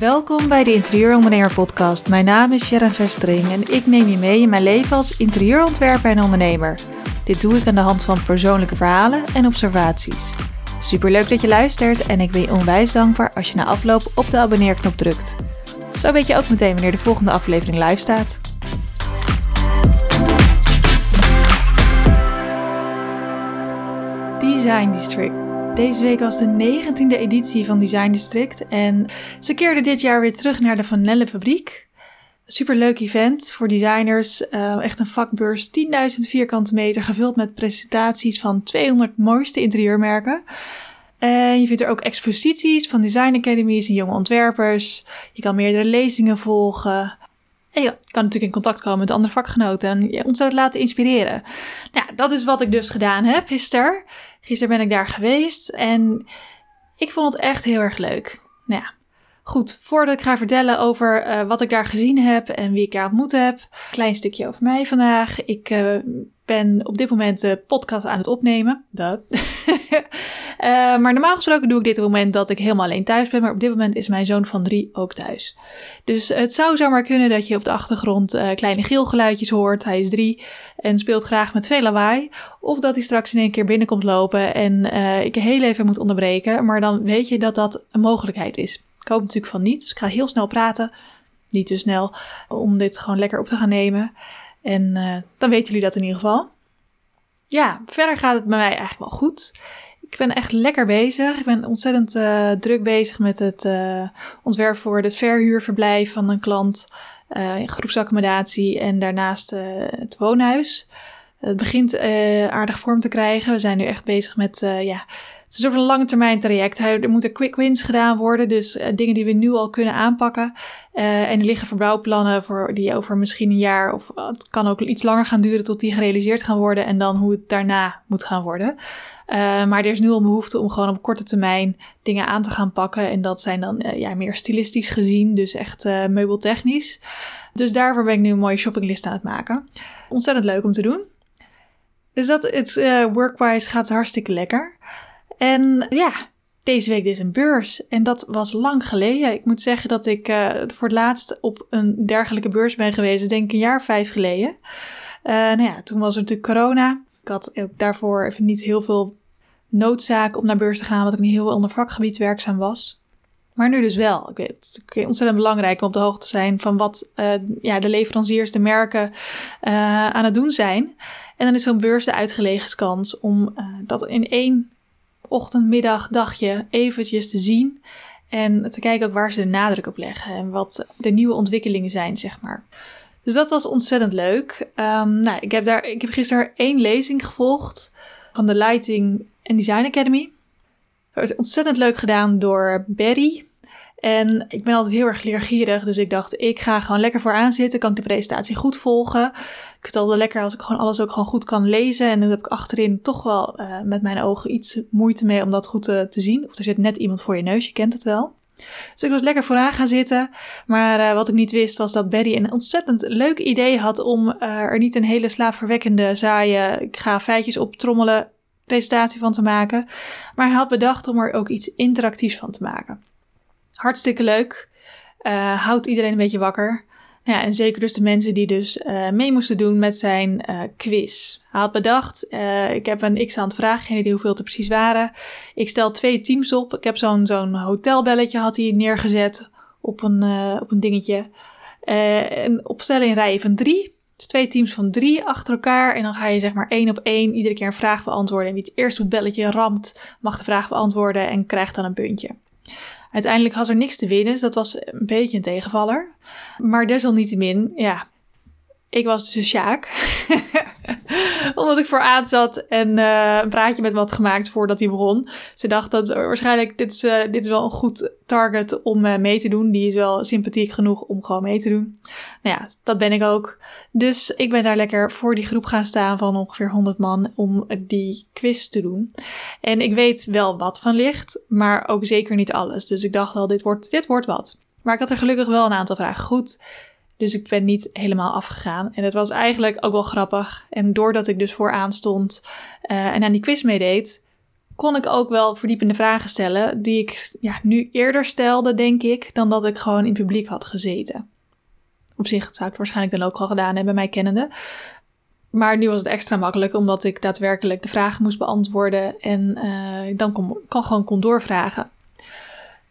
Welkom bij de Interieurondernemer Podcast. Mijn naam is Sharon Vestering en ik neem je mee in mijn leven als interieurontwerper en ondernemer. Dit doe ik aan de hand van persoonlijke verhalen en observaties. Superleuk dat je luistert en ik ben je onwijs dankbaar als je na afloop op de abonneerknop drukt. Zo weet je ook meteen wanneer de volgende aflevering live staat. Design District. Deze week was de 19e editie van Design District en ze keerden dit jaar weer terug naar de Van Nelle fabriek. Superleuk event voor designers, uh, echt een vakbeurs, 10.000 vierkante meter gevuld met presentaties van 200 mooiste interieurmerken. En je vindt er ook exposities van design academies en jonge ontwerpers. Je kan meerdere lezingen volgen. En je kan natuurlijk in contact komen met andere vakgenoten en je ontzettend laten inspireren. Nou, ja, dat is wat ik dus gedaan heb gisteren. Gisteren ben ik daar geweest en ik vond het echt heel erg leuk. Nou ja, goed, voordat ik ga vertellen over uh, wat ik daar gezien heb en wie ik daar ontmoet heb. Klein stukje over mij vandaag. Ik uh, ben op dit moment de podcast aan het opnemen. uh, maar normaal gesproken doe ik dit op het moment dat ik helemaal alleen thuis ben. Maar op dit moment is mijn zoon van drie ook thuis. Dus het zou zomaar kunnen dat je op de achtergrond uh, kleine geelgeluidjes hoort. Hij is drie en speelt graag met veel lawaai. Of dat hij straks in één keer binnenkomt lopen en uh, ik heel even moet onderbreken. Maar dan weet je dat dat een mogelijkheid is. Ik hoop natuurlijk van niet. Ik ga heel snel praten. Niet te snel om dit gewoon lekker op te gaan nemen. En dan weten jullie dat in ieder geval. Ja, verder gaat het bij mij eigenlijk wel goed. Ik ben echt lekker bezig. Ik ben ontzettend uh, druk bezig met het uh, ontwerp voor het verhuurverblijf van een klant. groepsaccommodatie en daarnaast het woonhuis. Het begint aardig vorm te krijgen. We zijn nu echt bezig met ja, het is een lange termijn traject. Er moeten quick wins gedaan worden. Dus uh, dingen die we nu al kunnen aanpakken. Uh, en er liggen verbouwplannen voor die over misschien een jaar of het kan ook iets langer gaan duren tot die gerealiseerd gaan worden. En dan hoe het daarna moet gaan worden. Maar er is nu al behoefte om gewoon op korte termijn dingen aan te gaan pakken. En dat zijn dan ja, meer stilistisch gezien, dus echt meubeltechnisch. Dus daarvoor ben ik nu een mooie shoppinglist aan het maken. Ontzettend leuk om te doen. Dus dat, het workwise gaat hartstikke lekker. En ja, deze week dus een beurs. En dat was lang geleden. Ik moet zeggen dat ik uh, voor het laatst op een dergelijke beurs ben geweest, denk een jaar vijf geleden. Uh, nou ja, toen was er natuurlijk corona. Ik had ook daarvoor even niet heel veel noodzaak om naar beurs te gaan, omdat ik niet heel onder vakgebied werkzaam was. Maar nu dus wel. Ik weet, het is ontzettend belangrijk om op de hoogte te zijn van wat uh, ja, de leveranciers, de merken aan het doen zijn. En dan is zo'n beurs de uitgelegen kans om dat in één ochtend, middag, dagje eventjes te zien. En te kijken ook waar ze de nadruk op leggen en wat de nieuwe ontwikkelingen zijn, zeg maar. Dus dat was ontzettend leuk. Um, nou, ik heb, daar, ik heb gisteren één lezing gevolgd van de Lighting and Design Academy. Het werd ontzettend leuk gedaan door Berry. En ik ben altijd heel erg leergierig, dus ik dacht, ik ga gewoon lekker vooraan zitten, kan ik de presentatie goed volgen. Ik vind het altijd lekker als ik gewoon alles ook gewoon goed kan lezen. En dan heb ik achterin toch wel uh, met mijn ogen iets moeite mee om dat goed te, te, zien. Of er zit net iemand voor je neus, je kent het wel. Dus ik was lekker vooraan gaan zitten. Maar uh, wat ik niet wist was dat Betty een ontzettend leuk idee had om er niet een hele slaapverwekkende, saaie, ik ga feitjes op trommelen presentatie van te maken. Maar hij had bedacht om er ook iets interactiefs van te maken. Hartstikke leuk. Houdt iedereen een beetje wakker. Ja, en zeker dus de mensen die dus uh, mee moesten doen met zijn uh, quiz. Hij had bedacht, ik heb een x aantal vragen, geen idee hoeveel er precies waren. Ik stel twee teams op. Ik heb zo'n zo'n hotelbelletje had hij neergezet op een, op een dingetje. en opstellen in rijen van drie. Dus twee teams van drie achter elkaar. En dan ga je zeg maar één op één iedere keer een vraag beantwoorden. En wie het eerst op het belletje ramt, mag de vraag beantwoorden en krijgt dan een puntje. Uiteindelijk had er niks te winnen, dus dat was een beetje een tegenvaller. Maar desalniettemin, ja, ik was dus Sjaak. Omdat ik vooraan zat en uh, een praatje met wat gemaakt voordat hij begon. Ze dacht dat waarschijnlijk dit is, uh, dit is wel een goed target om mee te doen. Die is wel sympathiek genoeg om gewoon mee te doen. Nou ja, dat ben ik ook. Dus ik ben daar lekker voor die groep gaan staan van ongeveer 100 man om die quiz te doen. En ik weet wel wat van ligt, maar ook zeker niet alles. Dus ik dacht al, dit wordt, dit wordt wat. Maar ik had er gelukkig wel een aantal vragen goed. Dus ik ben niet helemaal afgegaan. En het was eigenlijk ook wel grappig. En doordat ik dus vooraan stond uh, en aan die quiz meedeed, kon ik ook wel verdiepende vragen stellen, die ik ja, nu eerder stelde, denk ik, dan dat ik gewoon in publiek had gezeten. Op zich zou ik het waarschijnlijk dan ook al gedaan hebben, mij kennende. Maar nu was het extra makkelijk, omdat ik daadwerkelijk de vragen moest beantwoorden en uh, dan kon, kan gewoon kon doorvragen.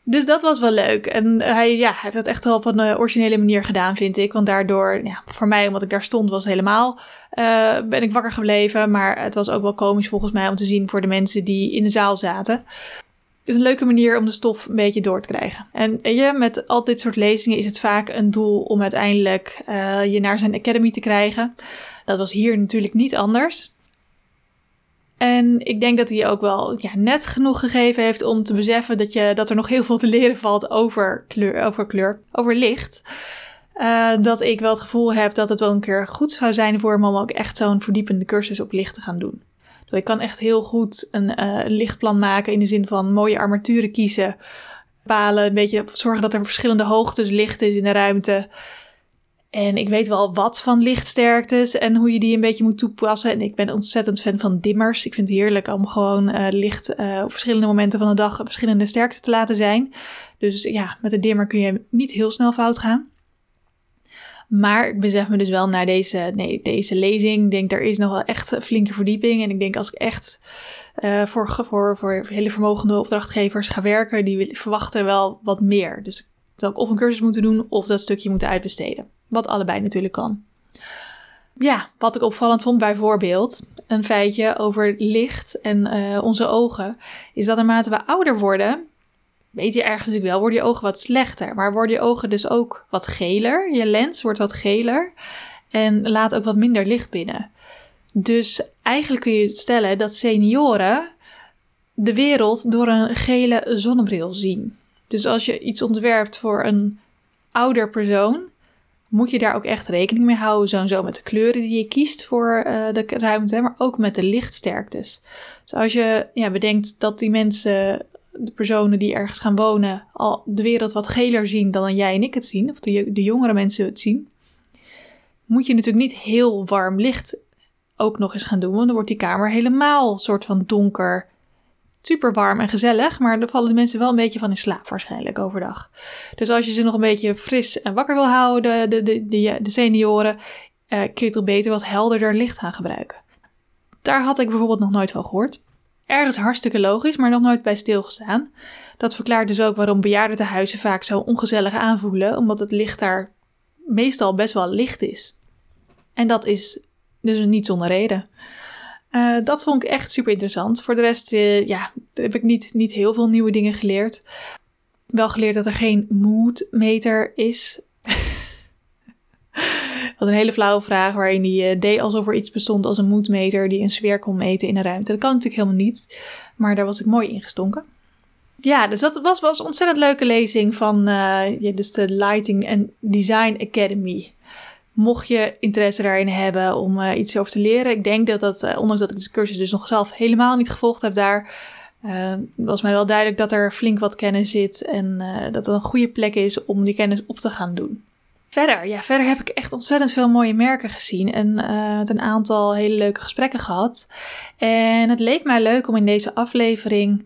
Dus dat was wel leuk. En hij, ja, hij heeft dat echt wel op een uh, originele manier gedaan, vind ik. Want daardoor, ja, voor mij, omdat ik daar stond, was helemaal, uh, ben ik wakker gebleven. Maar het was ook wel komisch volgens mij om te zien voor de mensen die in de zaal zaten. Het is een leuke manier om de stof een beetje door te krijgen. En je, met al dit soort lezingen is het vaak een doel om uiteindelijk je naar zijn academy te krijgen. Dat was hier natuurlijk niet anders. En ik denk dat hij ook wel ja, net genoeg gegeven heeft om te beseffen dat, je, dat er nog heel veel te leren valt over kleur, over, kleur, over licht. Uh, dat ik wel het gevoel heb dat het wel een keer goed zou zijn voor me om ook echt zo'n verdiepende cursus op licht te gaan doen. Ik kan echt heel goed een uh, lichtplan maken in de zin van mooie armaturen kiezen, bepalen, een beetje zorgen dat er verschillende hoogtes licht is in de ruimte. En ik weet wel wat van lichtsterktes en hoe je die een beetje moet toepassen. En ik ben ontzettend fan van dimmers. Ik vind het heerlijk om gewoon uh, licht uh, op verschillende momenten van de dag verschillende sterkte te laten zijn. Dus ja, met een dimmer kun je niet heel snel fout gaan. Maar ik besef me dus wel naar deze, nee, deze lezing. Ik denk, er is nog wel echt flinke verdieping. En ik denk, als ik echt uh, voor, voor, voor hele vermogende opdrachtgevers ga werken, die verwachten wel wat meer. Dus ik ik of een cursus moeten doen of dat stukje moeten uitbesteden. Wat allebei natuurlijk kan. Ja, wat ik opvallend vond bijvoorbeeld, een feitje over licht en uh, onze ogen, is dat naarmate we ouder worden, weet je ergens natuurlijk wel, worden je ogen wat slechter. Maar worden je ogen dus ook wat geler. Je lens wordt wat geler en laat ook wat minder licht binnen. Dus eigenlijk kun je stellen dat senioren de wereld door een gele zonnebril zien. Dus als je iets ontwerpt voor een ouder persoon, moet je daar ook echt rekening mee houden. Sowieso met de kleuren die je kiest voor uh, de ruimte, maar ook met de lichtsterktes. Dus als je ja, bedenkt dat die mensen, de personen die ergens gaan wonen, al de wereld wat geler zien dan jij en ik het zien, of de, de jongere mensen het zien, moet je natuurlijk niet heel warm licht ook nog eens gaan doen, want dan wordt die kamer helemaal soort van donker super warm en gezellig, maar daar vallen de mensen wel een beetje van in slaap waarschijnlijk overdag. Dus als je ze nog een beetje fris en wakker wil houden, de, de, de, de senioren, uh, kun je toch beter wat helderder licht gaan gebruiken. Daar had ik bijvoorbeeld nog nooit van gehoord. Ergens hartstikke logisch, maar nog nooit bij stilgestaan. Dat verklaart dus ook waarom bejaardentehuizen vaak zo ongezellig aanvoelen, omdat het licht daar meestal best wel licht is. En dat is dus niet zonder reden. Uh, dat vond ik echt super interessant. Voor de rest uh, ja, heb ik niet, niet heel veel nieuwe dingen geleerd. Wel geleerd dat er geen moodmeter is. dat een hele flauwe vraag waarin hij uh, deed alsof er iets bestond als een moodmeter die een sfeer kon meten in een ruimte. Dat kan natuurlijk helemaal niet, maar daar was ik mooi in gestonken. Ja, dus dat was, was een ontzettend leuke lezing van ja, dus de Lighting and Design Academy. Mocht je interesse daarin hebben om uh, iets over te leren. Ik denk dat dat, uh, ondanks dat ik de cursus dus nog zelf helemaal niet gevolgd heb daar, uh, was mij wel duidelijk dat er flink wat kennis zit en dat het een goede plek is om die kennis op te gaan doen. Verder, ja, verder heb ik echt ontzettend veel mooie merken gezien en met een aantal hele leuke gesprekken gehad. En het leek mij leuk om in deze aflevering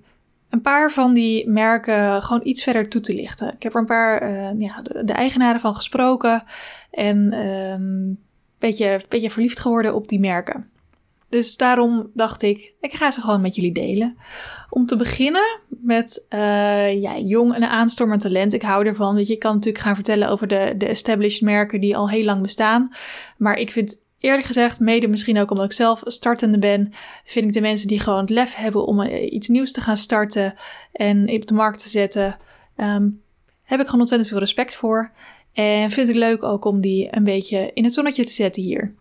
een paar van die merken gewoon iets verder toe te lichten. Ik heb er een paar ja, de, eigenaren van gesproken. En um, beetje, beetje verliefd geworden op die merken. Dus daarom dacht ik, ik ga ze gewoon met jullie delen. Om te beginnen met uh, ja, jong en aanstormend talent. Ik hou ervan. Weet je, kan natuurlijk gaan vertellen over de, de established merken die al heel lang bestaan. Maar ik vind eerlijk gezegd, mede misschien ook omdat ik zelf startende ben, vind ik de mensen die gewoon het lef hebben om eh, iets nieuws te gaan starten en op de markt te zetten, um, heb ik gewoon ontzettend veel respect voor. En vind ik leuk ook om die een beetje in het zonnetje te zetten hier.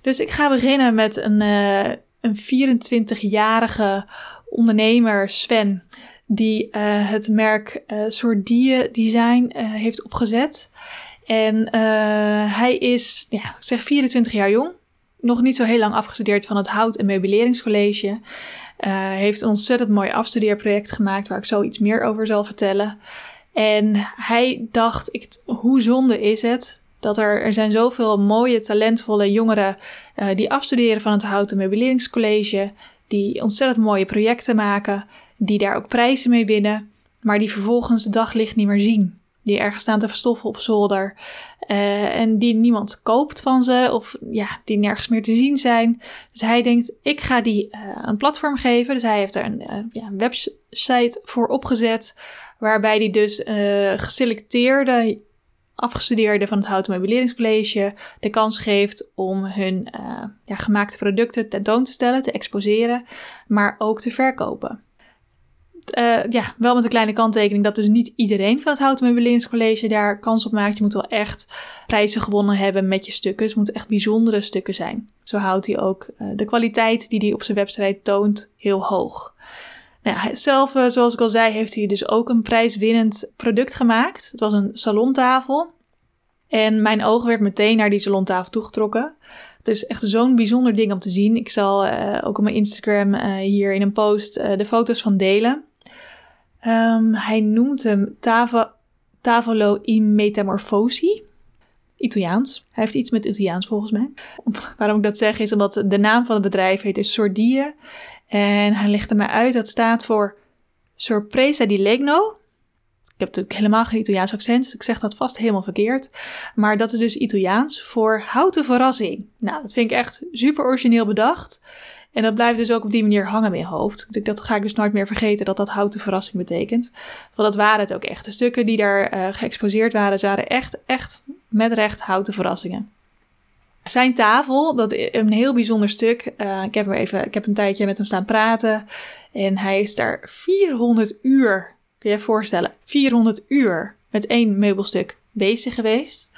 Dus ik ga beginnen met een, uh, een 24-jarige ondernemer, Sven, die uh, het merk uh, Sordie Design heeft opgezet. En hij is, ja, ik zeg 24 jaar jong, nog niet zo heel lang afgestudeerd van het Hout- en Meubileringscollege. heeft een ontzettend mooi afstudeerproject gemaakt waar ik zo iets meer over zal vertellen. En hij dacht, hoe zonde is het dat er, er zijn zoveel mooie, talentvolle jongeren uh, die afstuderen van het Houten Meubileringscollege, die ontzettend mooie projecten maken, die daar ook prijzen mee winnen, maar die vervolgens de daglicht niet meer zien. Die ergens staan te verstoffen op zolder. Uh, en die niemand koopt van ze. Of ja, die nergens meer te zien zijn. Dus hij denkt, ik ga die uh, een platform geven. Dus hij heeft er een, uh, ja, een website voor opgezet. Waarbij hij dus geselecteerde afgestudeerden van het Houten Meubileringscollege de kans geeft om hun ja, gemaakte producten tentoon te stellen, te exposeren, maar ook te verkopen. Uh, ja, wel met een kleine kanttekening dat dus niet iedereen van het Houten Meubileringscollege daar kans op maakt. Je moet wel echt prijzen gewonnen hebben met je stukken. Dus het moeten echt bijzondere stukken zijn. Zo houdt hij ook uh, de kwaliteit die hij op zijn website toont heel hoog. Nou ja, zelf, uh, zoals ik al zei, heeft hij dus ook een prijswinnend product gemaakt. Het was een salontafel. En mijn oog werd meteen naar die salontafel toegetrokken. Het is echt zo'n bijzonder ding om te zien. Ik zal ook op mijn Instagram hier in een post de foto's van delen. Um, hij noemt hem Tavo, Tavolo in Metamorfosi. Italiaans. Hij heeft iets met Italiaans volgens mij. Waarom ik dat zeg is omdat de naam van het bedrijf heet dus Sordie. En hij legde mij uit dat staat voor Sorpresa di Legno. Ik heb natuurlijk helemaal geen Italiaans accent, dus ik zeg dat vast helemaal verkeerd. Maar dat is dus Italiaans voor houten verrassing. Nou, dat vind ik echt super origineel bedacht. En dat blijft dus ook op die manier hangen in mijn hoofd. Dat ga ik dus nooit meer vergeten dat dat houten verrassing betekent. Want dat waren het ook echt. De stukken die daar uh, geëxposeerd waren, waren echt, echt met recht houten verrassingen. Zijn tafel, dat is een heel bijzonder stuk. Uh, ik, heb er even, ik heb een tijdje met hem staan praten. En hij is daar 400 uur, kun je je voorstellen, 400 uur met één meubelstuk bezig geweest.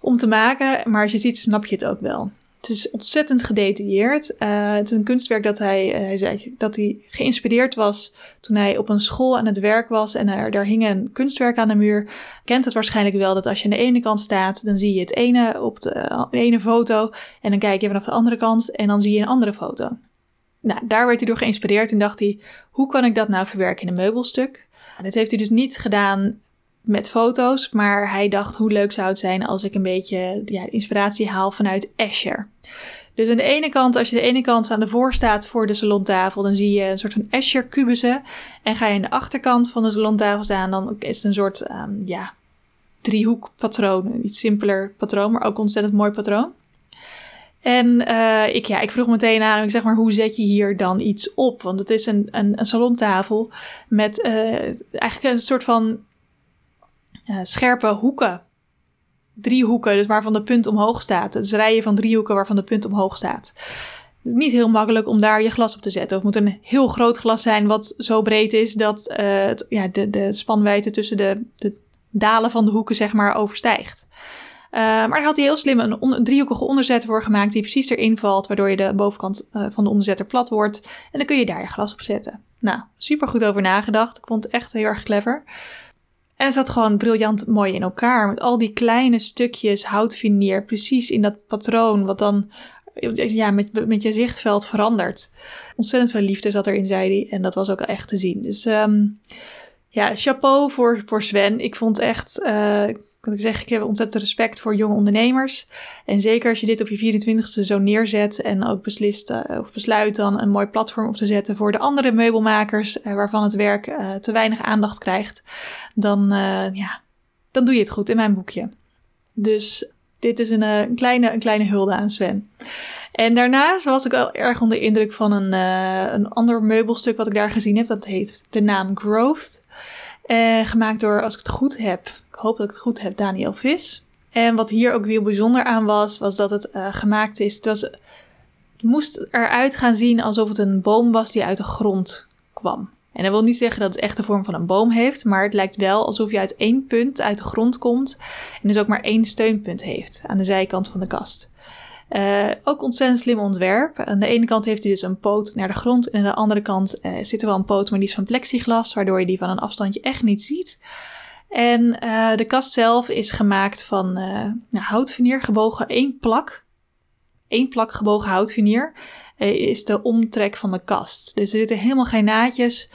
Om te maken, maar als je het ziet, snap je het ook wel. Het is ontzettend gedetailleerd. Uh, het is een kunstwerk dat hij, uh, hij zei dat hij geïnspireerd was toen hij op een school aan het werk was en er, daar hing een kunstwerk aan de muur. Kent het waarschijnlijk wel dat als je aan de ene kant staat, dan zie je het ene op de, uh, ene foto en dan kijk je vanaf de andere kant en dan zie je een andere foto. Nou, daar werd hij door geïnspireerd en dacht hij, hoe kan ik dat nou verwerken in een meubelstuk? Dit heeft hij dus niet gedaan met foto's. Maar hij dacht hoe leuk zou het zijn als ik een beetje ja, inspiratie haal vanuit Escher. Dus aan de ene kant, als je de ene kant aan de voor staat voor de salontafel, dan zie je een soort van Escher kubussen. En ga je aan de achterkant van de salontafel staan, dan is het een soort um, ja, driehoekpatroon. Een iets simpeler patroon, maar ook ontzettend mooi patroon. En uh, ik, ja, ik vroeg meteen aan ik zeg maar, hoe zet je hier dan iets op? Want het is een, een, een salontafel met uh, eigenlijk een soort van uh, scherpe hoeken. Driehoeken, dus waarvan de punt omhoog staat. Dus rijen van driehoeken waarvan de punt omhoog staat. Het is niet heel makkelijk om daar je glas op te zetten. Het moet een heel groot glas zijn wat zo breed is dat het, ja, de, de spanwijdte tussen de, de dalen van de hoeken zeg maar overstijgt. Uh, maar daar had hij heel slim een, driehoekige onderzet voor gemaakt die precies erin valt, waardoor je de bovenkant van de onderzetter plat wordt. En dan kun je daar je glas op zetten. Nou, super goed over nagedacht. Ik vond het echt heel erg clever. En zat gewoon briljant mooi in elkaar. Met al die kleine stukjes houtvinier. Precies in dat patroon. Wat dan ja, met, met je zichtveld verandert. Ontzettend veel liefde zat erin, zei hij. En dat was ook echt te zien. Dus um, ja, chapeau voor, voor Sven. Ik vond echt. Uh, kan ik zeg, ik heb ontzettend respect voor jonge ondernemers. En zeker als je dit op je 24ste zo neerzet en ook beslist uh, of besluit dan een mooi platform op te zetten voor de andere meubelmakers uh, waarvan het werk uh, te weinig aandacht krijgt, dan, ja, dan doe je het goed in mijn boekje. Dus dit is een, een, kleine, een kleine hulde aan Sven. En daarnaast was ik wel erg onder indruk van een, een ander meubelstuk wat ik daar gezien heb. Dat heet de naam Growth. gemaakt door, als ik het goed heb, hoop dat ik het goed heb, Daniel Vis. En wat hier ook weer bijzonder aan was, was dat het uh, gemaakt is. Het, moest eruit gaan zien alsof het een boom was die uit de grond kwam. En dat wil niet zeggen dat het echt de vorm van een boom heeft, maar het lijkt wel alsof je uit één punt uit de grond komt en dus ook maar één steunpunt heeft aan de zijkant van de kast. Uh, ook ontzettend slim ontwerp. Aan de ene kant heeft hij dus een poot naar de grond en aan de andere kant uh, zit er wel een poot, maar die is van plexiglas, waardoor je die van een afstandje echt niet ziet. En uh, de kast zelf is gemaakt van uh, gebogen één plak. Eén plak gebogen houtvinier uh, is de omtrek van de kast. Dus er zitten helemaal geen naadjes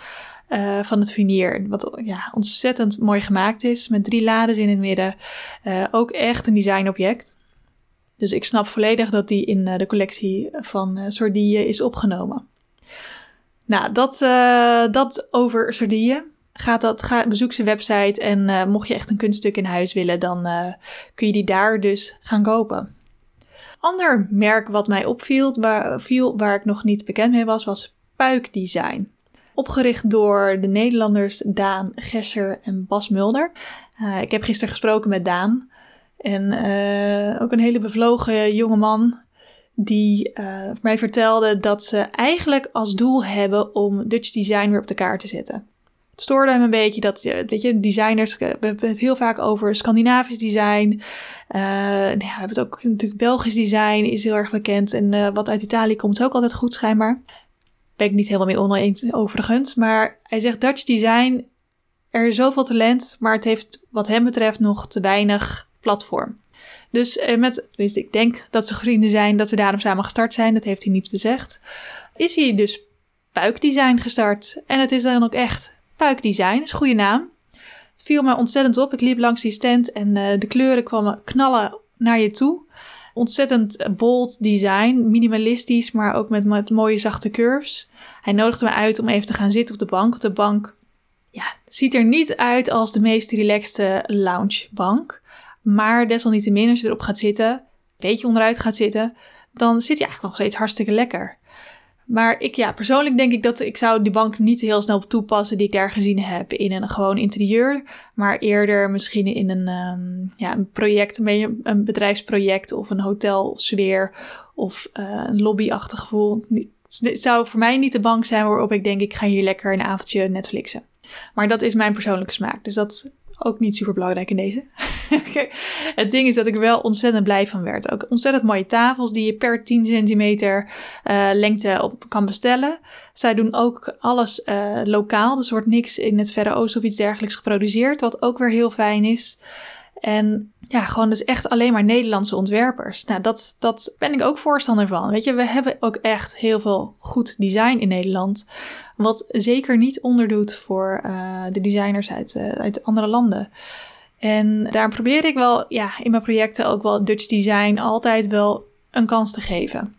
van het vinier. Wat ja, ontzettend mooi gemaakt is. Met drie lades in het midden. ook echt een designobject. Dus ik snap volledig dat die in de collectie van Sordie is opgenomen. Nou, dat, dat over Sardinië. Ga dat, ga, bezoek zijn website en uh, mocht je echt een kunststuk in huis willen, dan uh, kun je die daar dus gaan kopen. Ander merk wat mij opviel, waar, viel, waar ik nog niet bekend mee was, was Puik Design. Opgericht door de Nederlanders Daan Gesser en Bas Mulder. Uh, ik heb gisteren gesproken met Daan. En ook een hele bevlogen jonge man die mij vertelde dat ze eigenlijk als doel hebben om Dutch design weer op de kaart te zetten. Het stoorde hem een beetje dat, weet je, designers, we hebben het heel vaak over Scandinavisch design. Uh, ja, we hebben het ook natuurlijk Belgisch design is heel erg bekend. En wat uit Italië komt is ook altijd goed schijnbaar. Ben ik niet helemaal mee oneens overigens. Maar hij zegt Dutch design, er is zoveel talent, maar het heeft wat hem betreft nog te weinig platform. Dus eh, met, tenminste, ik denk dat ze vrienden zijn, dat ze daarom samen gestart zijn. Dat heeft hij niet bezegd. Is hij dus puikdesign gestart. En het is dan ook echt puikdesign. is een goede naam. Het viel mij ontzettend op. Ik liep langs die stand en uh, de kleuren kwamen knallen naar je toe. Ontzettend bold design, minimalistisch, maar ook met, met mooie zachte curves. Hij nodigde me uit om even te gaan zitten op de bank. De bank ja, ziet er niet uit als de meest relaxte loungebank. Maar desalniettemin, als je erop gaat zitten, een beetje onderuit gaat zitten, dan zit je eigenlijk nog steeds hartstikke lekker. Maar ik, ja, persoonlijk denk ik dat ik zou die bank niet heel snel toepassen die ik daar gezien heb in een gewoon interieur. Maar eerder misschien in een, um, ja, een project, een, bedrijfsproject of een hotelsfeer of uh, een lobbyachtig gevoel. Het zou voor mij niet de bank zijn waarop ik denk ik ga hier lekker een avondje Netflixen. Maar dat is mijn persoonlijke smaak. Dus dat ook niet super belangrijk in deze. het ding is dat ik wel ontzettend blij van werd. Ook ontzettend mooie tafels die je per 10 centimeter uh, lengte op kan bestellen. Zij doen ook alles uh, lokaal. Dus er wordt niks in het Verre Oosten of iets dergelijks geproduceerd. Wat ook weer heel fijn is. En ja, gewoon dus echt alleen maar Nederlandse ontwerpers. Nou, dat, dat ben ik ook voorstander van. Weet je, we hebben ook echt heel veel goed design in Nederland. Wat zeker niet onderdoet voor uh, de designers uit, uh, uit andere landen. En daar probeer ik wel ja, in mijn projecten ook wel Dutch design altijd wel een kans te geven.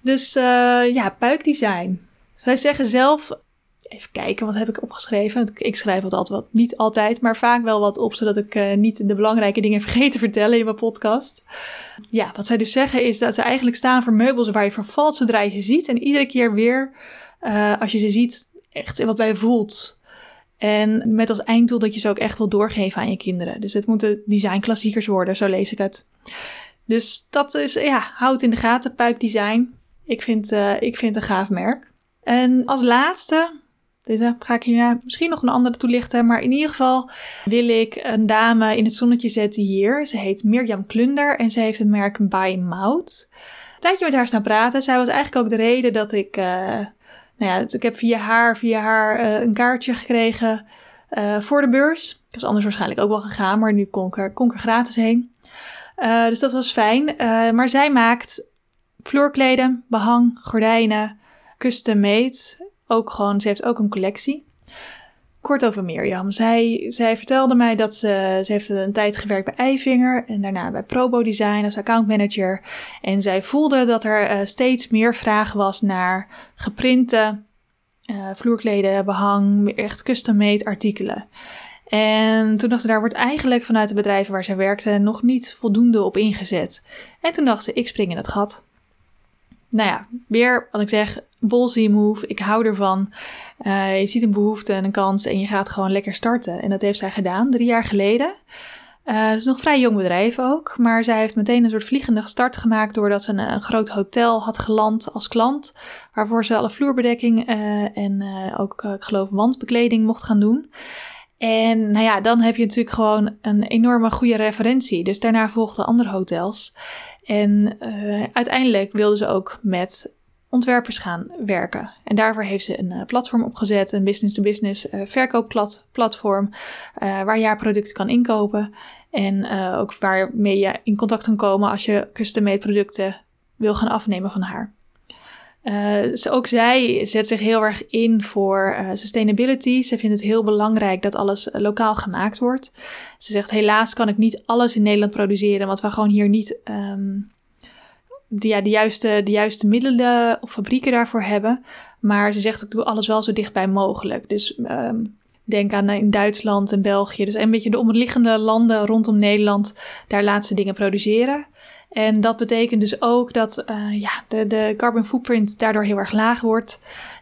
Dus uh, ja, buikdesign. Zij zeggen zelf Even kijken, wat heb ik opgeschreven? Ik schrijf wat altijd wat, niet altijd, maar vaak wel wat op, zodat ik uh, niet de belangrijke dingen vergeet te vertellen in mijn podcast. Ja, wat zij dus zeggen is dat ze eigenlijk staan voor meubels waar je vervalt zodra je ze ziet. En iedere keer weer, uh, als je ze ziet, echt wat bij je voelt. En met als einddoel dat je ze ook echt wil doorgeven aan je kinderen. Dus het moeten designklassiekers worden, zo lees ik het. Dus dat is, ja, houd in de gaten, Puik Design. Ik vind, uh, ik vind het een gaaf merk. En als laatste deze ga ik hierna misschien nog een andere toelichten. Maar in ieder geval wil ik een dame in het zonnetje zetten hier. Ze heet Mirjam Klunder en ze heeft het merk By Mout. Een tijdje met haar staan praten. Zij was eigenlijk ook de reden dat ik... Uh, nou ja, dus ik heb via haar, via haar uh, een kaartje gekregen voor de beurs. Ik was anders waarschijnlijk ook wel gegaan, maar nu kon ik er, kon ik gratis heen. dus dat was fijn. maar zij maakt vloerkleden, behang, gordijnen, custom made ook gewoon, ze heeft ook een collectie. Kort over Mirjam. Zij, zij vertelde mij dat ze, ze heeft een tijd gewerkt bij Eivinger en daarna bij Probo Design als accountmanager. En zij voelde dat er uh, steeds meer vraag was naar geprinte uh, vloerkleden, behang, echt custom-made artikelen. En toen dacht ze, daar wordt eigenlijk vanuit de bedrijven waar zij werkte nog niet voldoende op ingezet. En toen dacht ze, ik spring in het gat nou ja, weer wat ik zeg, ballsy move. Ik hou ervan. Uh, je ziet een behoefte en een kans en je gaat gewoon lekker starten. En dat heeft zij gedaan drie jaar geleden. Uh, het is nog een vrij jong bedrijf ook, maar zij heeft meteen een soort vliegende start gemaakt doordat ze een, groot hotel had geland als klant, waarvoor ze alle vloerbedekking uh, en ook, ik geloof, wandbekleding mocht gaan doen. En nou ja, dan heb je natuurlijk gewoon een enorme goede referentie. Dus daarna volgden andere hotels. En uiteindelijk wilde ze ook met ontwerpers gaan werken. En daarvoor heeft ze een uh, platform opgezet, een business-to-business -business, uh, verkoopplatform, waar je haar producten kan inkopen. En ook waarmee je in contact kan komen als je custom-made producten wil gaan afnemen van haar. Ook zij zet zich heel erg in voor sustainability. Ze vindt het heel belangrijk dat alles lokaal gemaakt wordt. Ze zegt: helaas kan ik niet alles in Nederland produceren, want we gewoon hier niet um, de, ja, de, juiste, de juiste middelen of fabrieken daarvoor hebben. Maar ze zegt, ik doe alles wel zo dichtbij mogelijk. Dus ehm, denk aan in Duitsland en België. Dus een beetje de omliggende landen rondom Nederland. Daar laat ze dingen produceren. En dat betekent dus ook dat uh, ja, de, de carbon footprint daardoor heel erg laag wordt.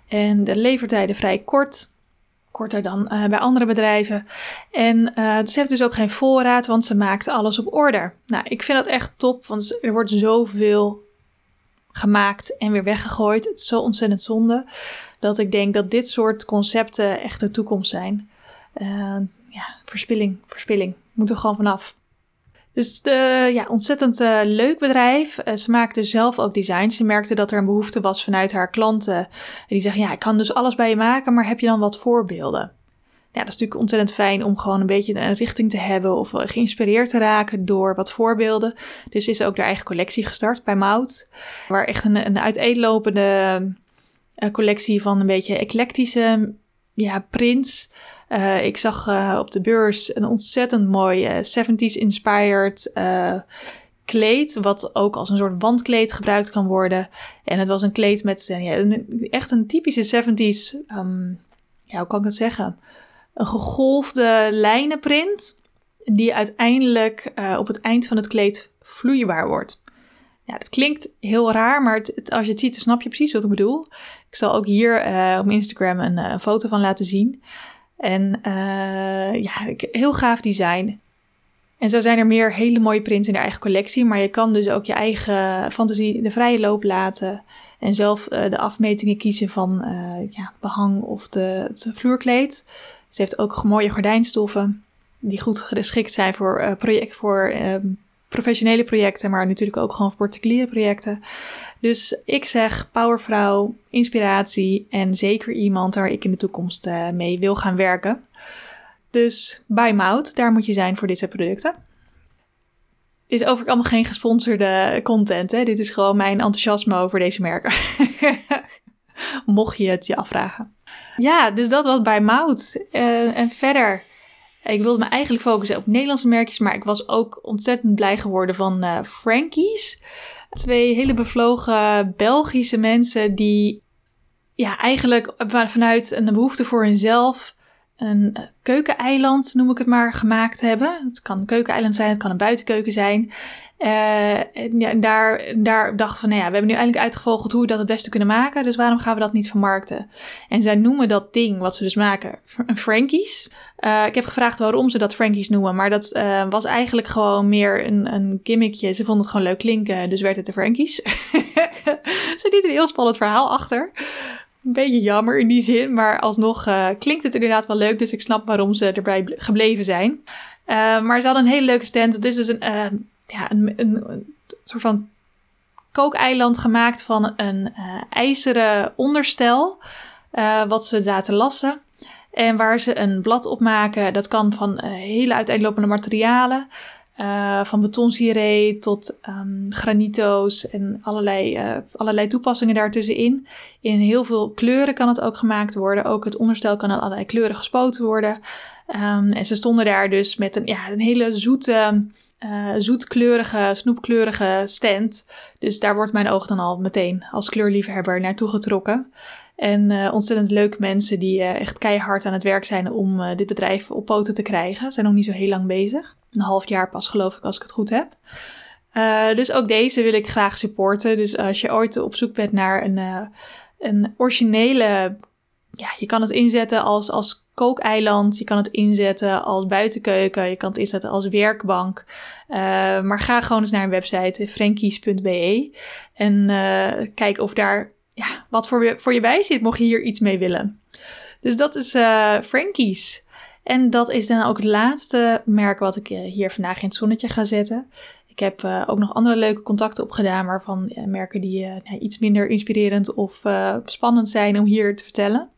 En de levertijden vrij kort. Korter dan uh, bij andere bedrijven. En uh, ze heeft dus ook geen voorraad, want ze maakt alles op orde. Nou, ik vind dat echt top, want er wordt zoveel gemaakt en weer weggegooid. Het is zo ontzettend zonde dat ik denk dat dit soort concepten echt de toekomst zijn. Uh, ja, verspilling, verspilling. Moet er gewoon vanaf. Dus de, ja, ontzettend uh, leuk bedrijf. Uh, ze maakte zelf ook designs. Ze merkte dat er een behoefte was vanuit haar klanten. En die zeggen, ja, ik kan dus alles bij je maken, maar heb je dan wat voorbeelden? Ja, dat is natuurlijk ontzettend fijn om gewoon een beetje een richting te hebben of geïnspireerd te raken door wat voorbeelden. Dus is ook haar eigen collectie gestart bij Mout, waar echt een, een uiteenlopende collectie van een beetje eclectische ja, prints uh, ik zag uh, op de beurs een ontzettend mooi uh, 70s inspired kleed, wat ook als een soort wandkleed gebruikt kan worden. En het was een kleed met ja, echt een typische 70s, um, ehm, ja, hoe kan ik dat zeggen? Een gegolfde lijnenprint, die uiteindelijk op het eind van het kleed vloeibaar wordt. Ja, het klinkt heel raar, maar als je het ziet, dan snap je precies wat ik bedoel. Ik zal ook hier op Instagram een foto van laten zien. En uh, ja, heel gaaf design. En zo zijn er meer hele mooie prints in de eigen collectie. Maar je kan dus ook je eigen fantasie de vrije loop laten. En zelf uh, de afmetingen kiezen van uh, ja, behang of de, het vloerkleed. Ze heeft ook mooie gordijnstoffen. Die goed geschikt zijn voor, project, voor um, professionele projecten. Maar natuurlijk ook gewoon voor particuliere projecten. Dus ik zeg powervrouw, inspiratie en zeker iemand waar ik in de toekomst uh, mee wil gaan werken. Dus buy Mout, daar moet je zijn voor dit soort producten. Is overigens allemaal geen gesponsorde content. Hè? Dit is gewoon mijn enthousiasme over deze merken. Mocht je het je afvragen. Ja, dus dat was bij Mout. Uh, en verder, ik wilde me eigenlijk focussen op Nederlandse merkjes, maar ik was ook ontzettend blij geworden van uh, Frankie's. Twee hele bevlogen Belgische mensen die ja, eigenlijk vanuit een behoefte voor hunzelf een keukeneiland, noem ik het maar, gemaakt hebben. Het kan een keukeneiland zijn, het kan een buitenkeuken zijn. Uh, daar, daar dachten we, nou ja, we hebben nu eindelijk uitgevogeld hoe we dat het beste kunnen maken. Dus waarom gaan we dat niet vermarkten? En zij noemen dat ding wat ze dus maken een Frankies. Uh, ik heb gevraagd waarom ze dat Frankies noemen. Maar dat uh, was eigenlijk gewoon meer een, een gimmickje. Ze vonden het gewoon leuk klinken, dus werd het de Frankies. Ze niet een heel spannend verhaal achter. Een beetje jammer in die zin, maar alsnog klinkt het inderdaad wel leuk. Dus ik snap waarom ze erbij gebleven zijn. maar ze hadden een hele leuke stand. Het is dus een ja, een, soort van kookeiland gemaakt van een uh, ijzeren onderstel. Uh, wat ze laten lassen. En waar ze een blad op maken. Dat kan van uh, hele uiteenlopende materialen. van betonsiree tot um, granito's en allerlei, allerlei toepassingen daartussenin. In heel veel kleuren kan het ook gemaakt worden. Ook het onderstel kan in allerlei kleuren gespoten worden. Um, en ze stonden daar dus met een, ja, een hele zoete uh, zoetkleurige, snoepkleurige stand. Dus daar wordt mijn oog dan al meteen als kleurliefhebber naartoe getrokken. En uh, ontzettend leuke mensen die uh, echt keihard aan het werk zijn om dit bedrijf op poten te krijgen. Zijn nog niet zo heel lang bezig. Een half jaar pas geloof ik als ik het goed heb. dus ook deze wil ik graag supporten. Dus als je ooit op zoek bent naar een, een originele ja, je kan het inzetten als, als kookeiland. Je kan het inzetten als buitenkeuken. Je kan het inzetten als werkbank. Uh, maar ga gewoon eens naar een website, frankies.be. En uh, kijk of daar ja, wat voor je, voor je bij zit, mocht je hier iets mee willen. Dus dat is uh, Frankies. En dat is dan ook het laatste merk wat ik hier vandaag in het zonnetje ga zetten. Ik heb ook nog andere leuke contacten opgedaan, waarvan merken die uh, iets minder inspirerend of spannend zijn om hier te vertellen.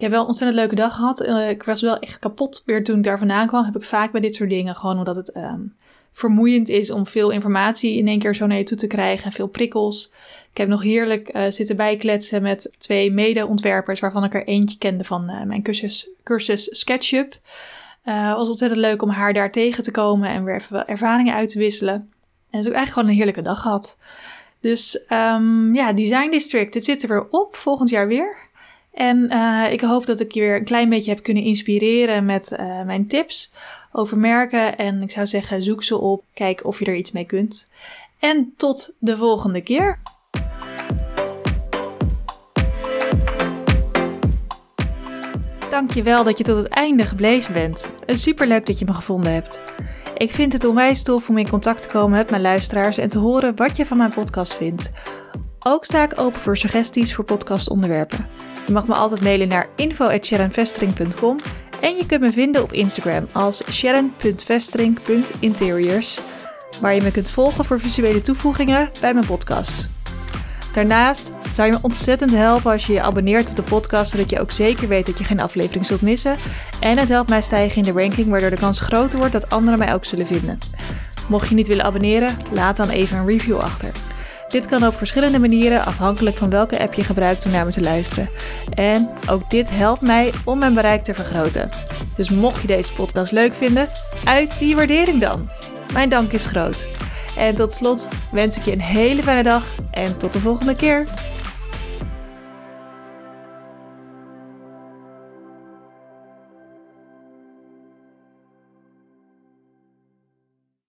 Ik heb wel een ontzettend leuke dag gehad. Uh, ik was wel echt kapot weer toen ik daar vandaan kwam. Heb ik vaak bij dit soort dingen. Gewoon omdat het um, vermoeiend is om veel informatie in één keer zo naar je toe te krijgen. Veel prikkels. Ik heb nog heerlijk uh, zitten bijkletsen met twee mede-ontwerpers. Waarvan ik er eentje kende van uh, mijn cursus, cursus SketchUp. Het was ontzettend leuk om haar daar tegen te komen. En weer even ervaringen uit te wisselen. En dus ook eigenlijk gewoon een heerlijke dag gehad. Dus um, ja, Design District. Het zit er weer op. Volgend jaar weer. En uh, ik hoop dat ik je weer een klein beetje heb kunnen inspireren met uh, mijn tips over merken. En ik zou zeggen, zoek ze op, kijk of je er iets mee kunt. En tot de volgende keer. Dankjewel dat je tot het einde gebleven bent. Superleuk dat je me gevonden hebt. Ik vind het onwijs tof om in contact te komen met mijn luisteraars en te horen wat je van mijn podcast vindt. Ook sta ik open voor suggesties voor podcastonderwerpen. Je mag me altijd mailen naar info.sharonvestering.com en je kunt me vinden op Instagram als sharon.vestering.interiors, waar je me kunt volgen voor visuele toevoegingen bij mijn podcast. Daarnaast zou je me ontzettend helpen als je je abonneert op de podcast, zodat je ook zeker weet dat je geen aflevering zult missen. En het helpt mij stijgen in de ranking, waardoor de kans groter wordt dat anderen mij ook zullen vinden. Mocht je niet willen abonneren, laat dan even een review achter. Dit kan op verschillende manieren, afhankelijk van welke app je gebruikt om naar me te luisteren. En ook dit helpt mij om mijn bereik te vergroten. Dus mocht je deze podcast leuk vinden, uit die waardering dan. Mijn dank is groot. En tot slot wens ik je een hele fijne dag en tot de volgende keer.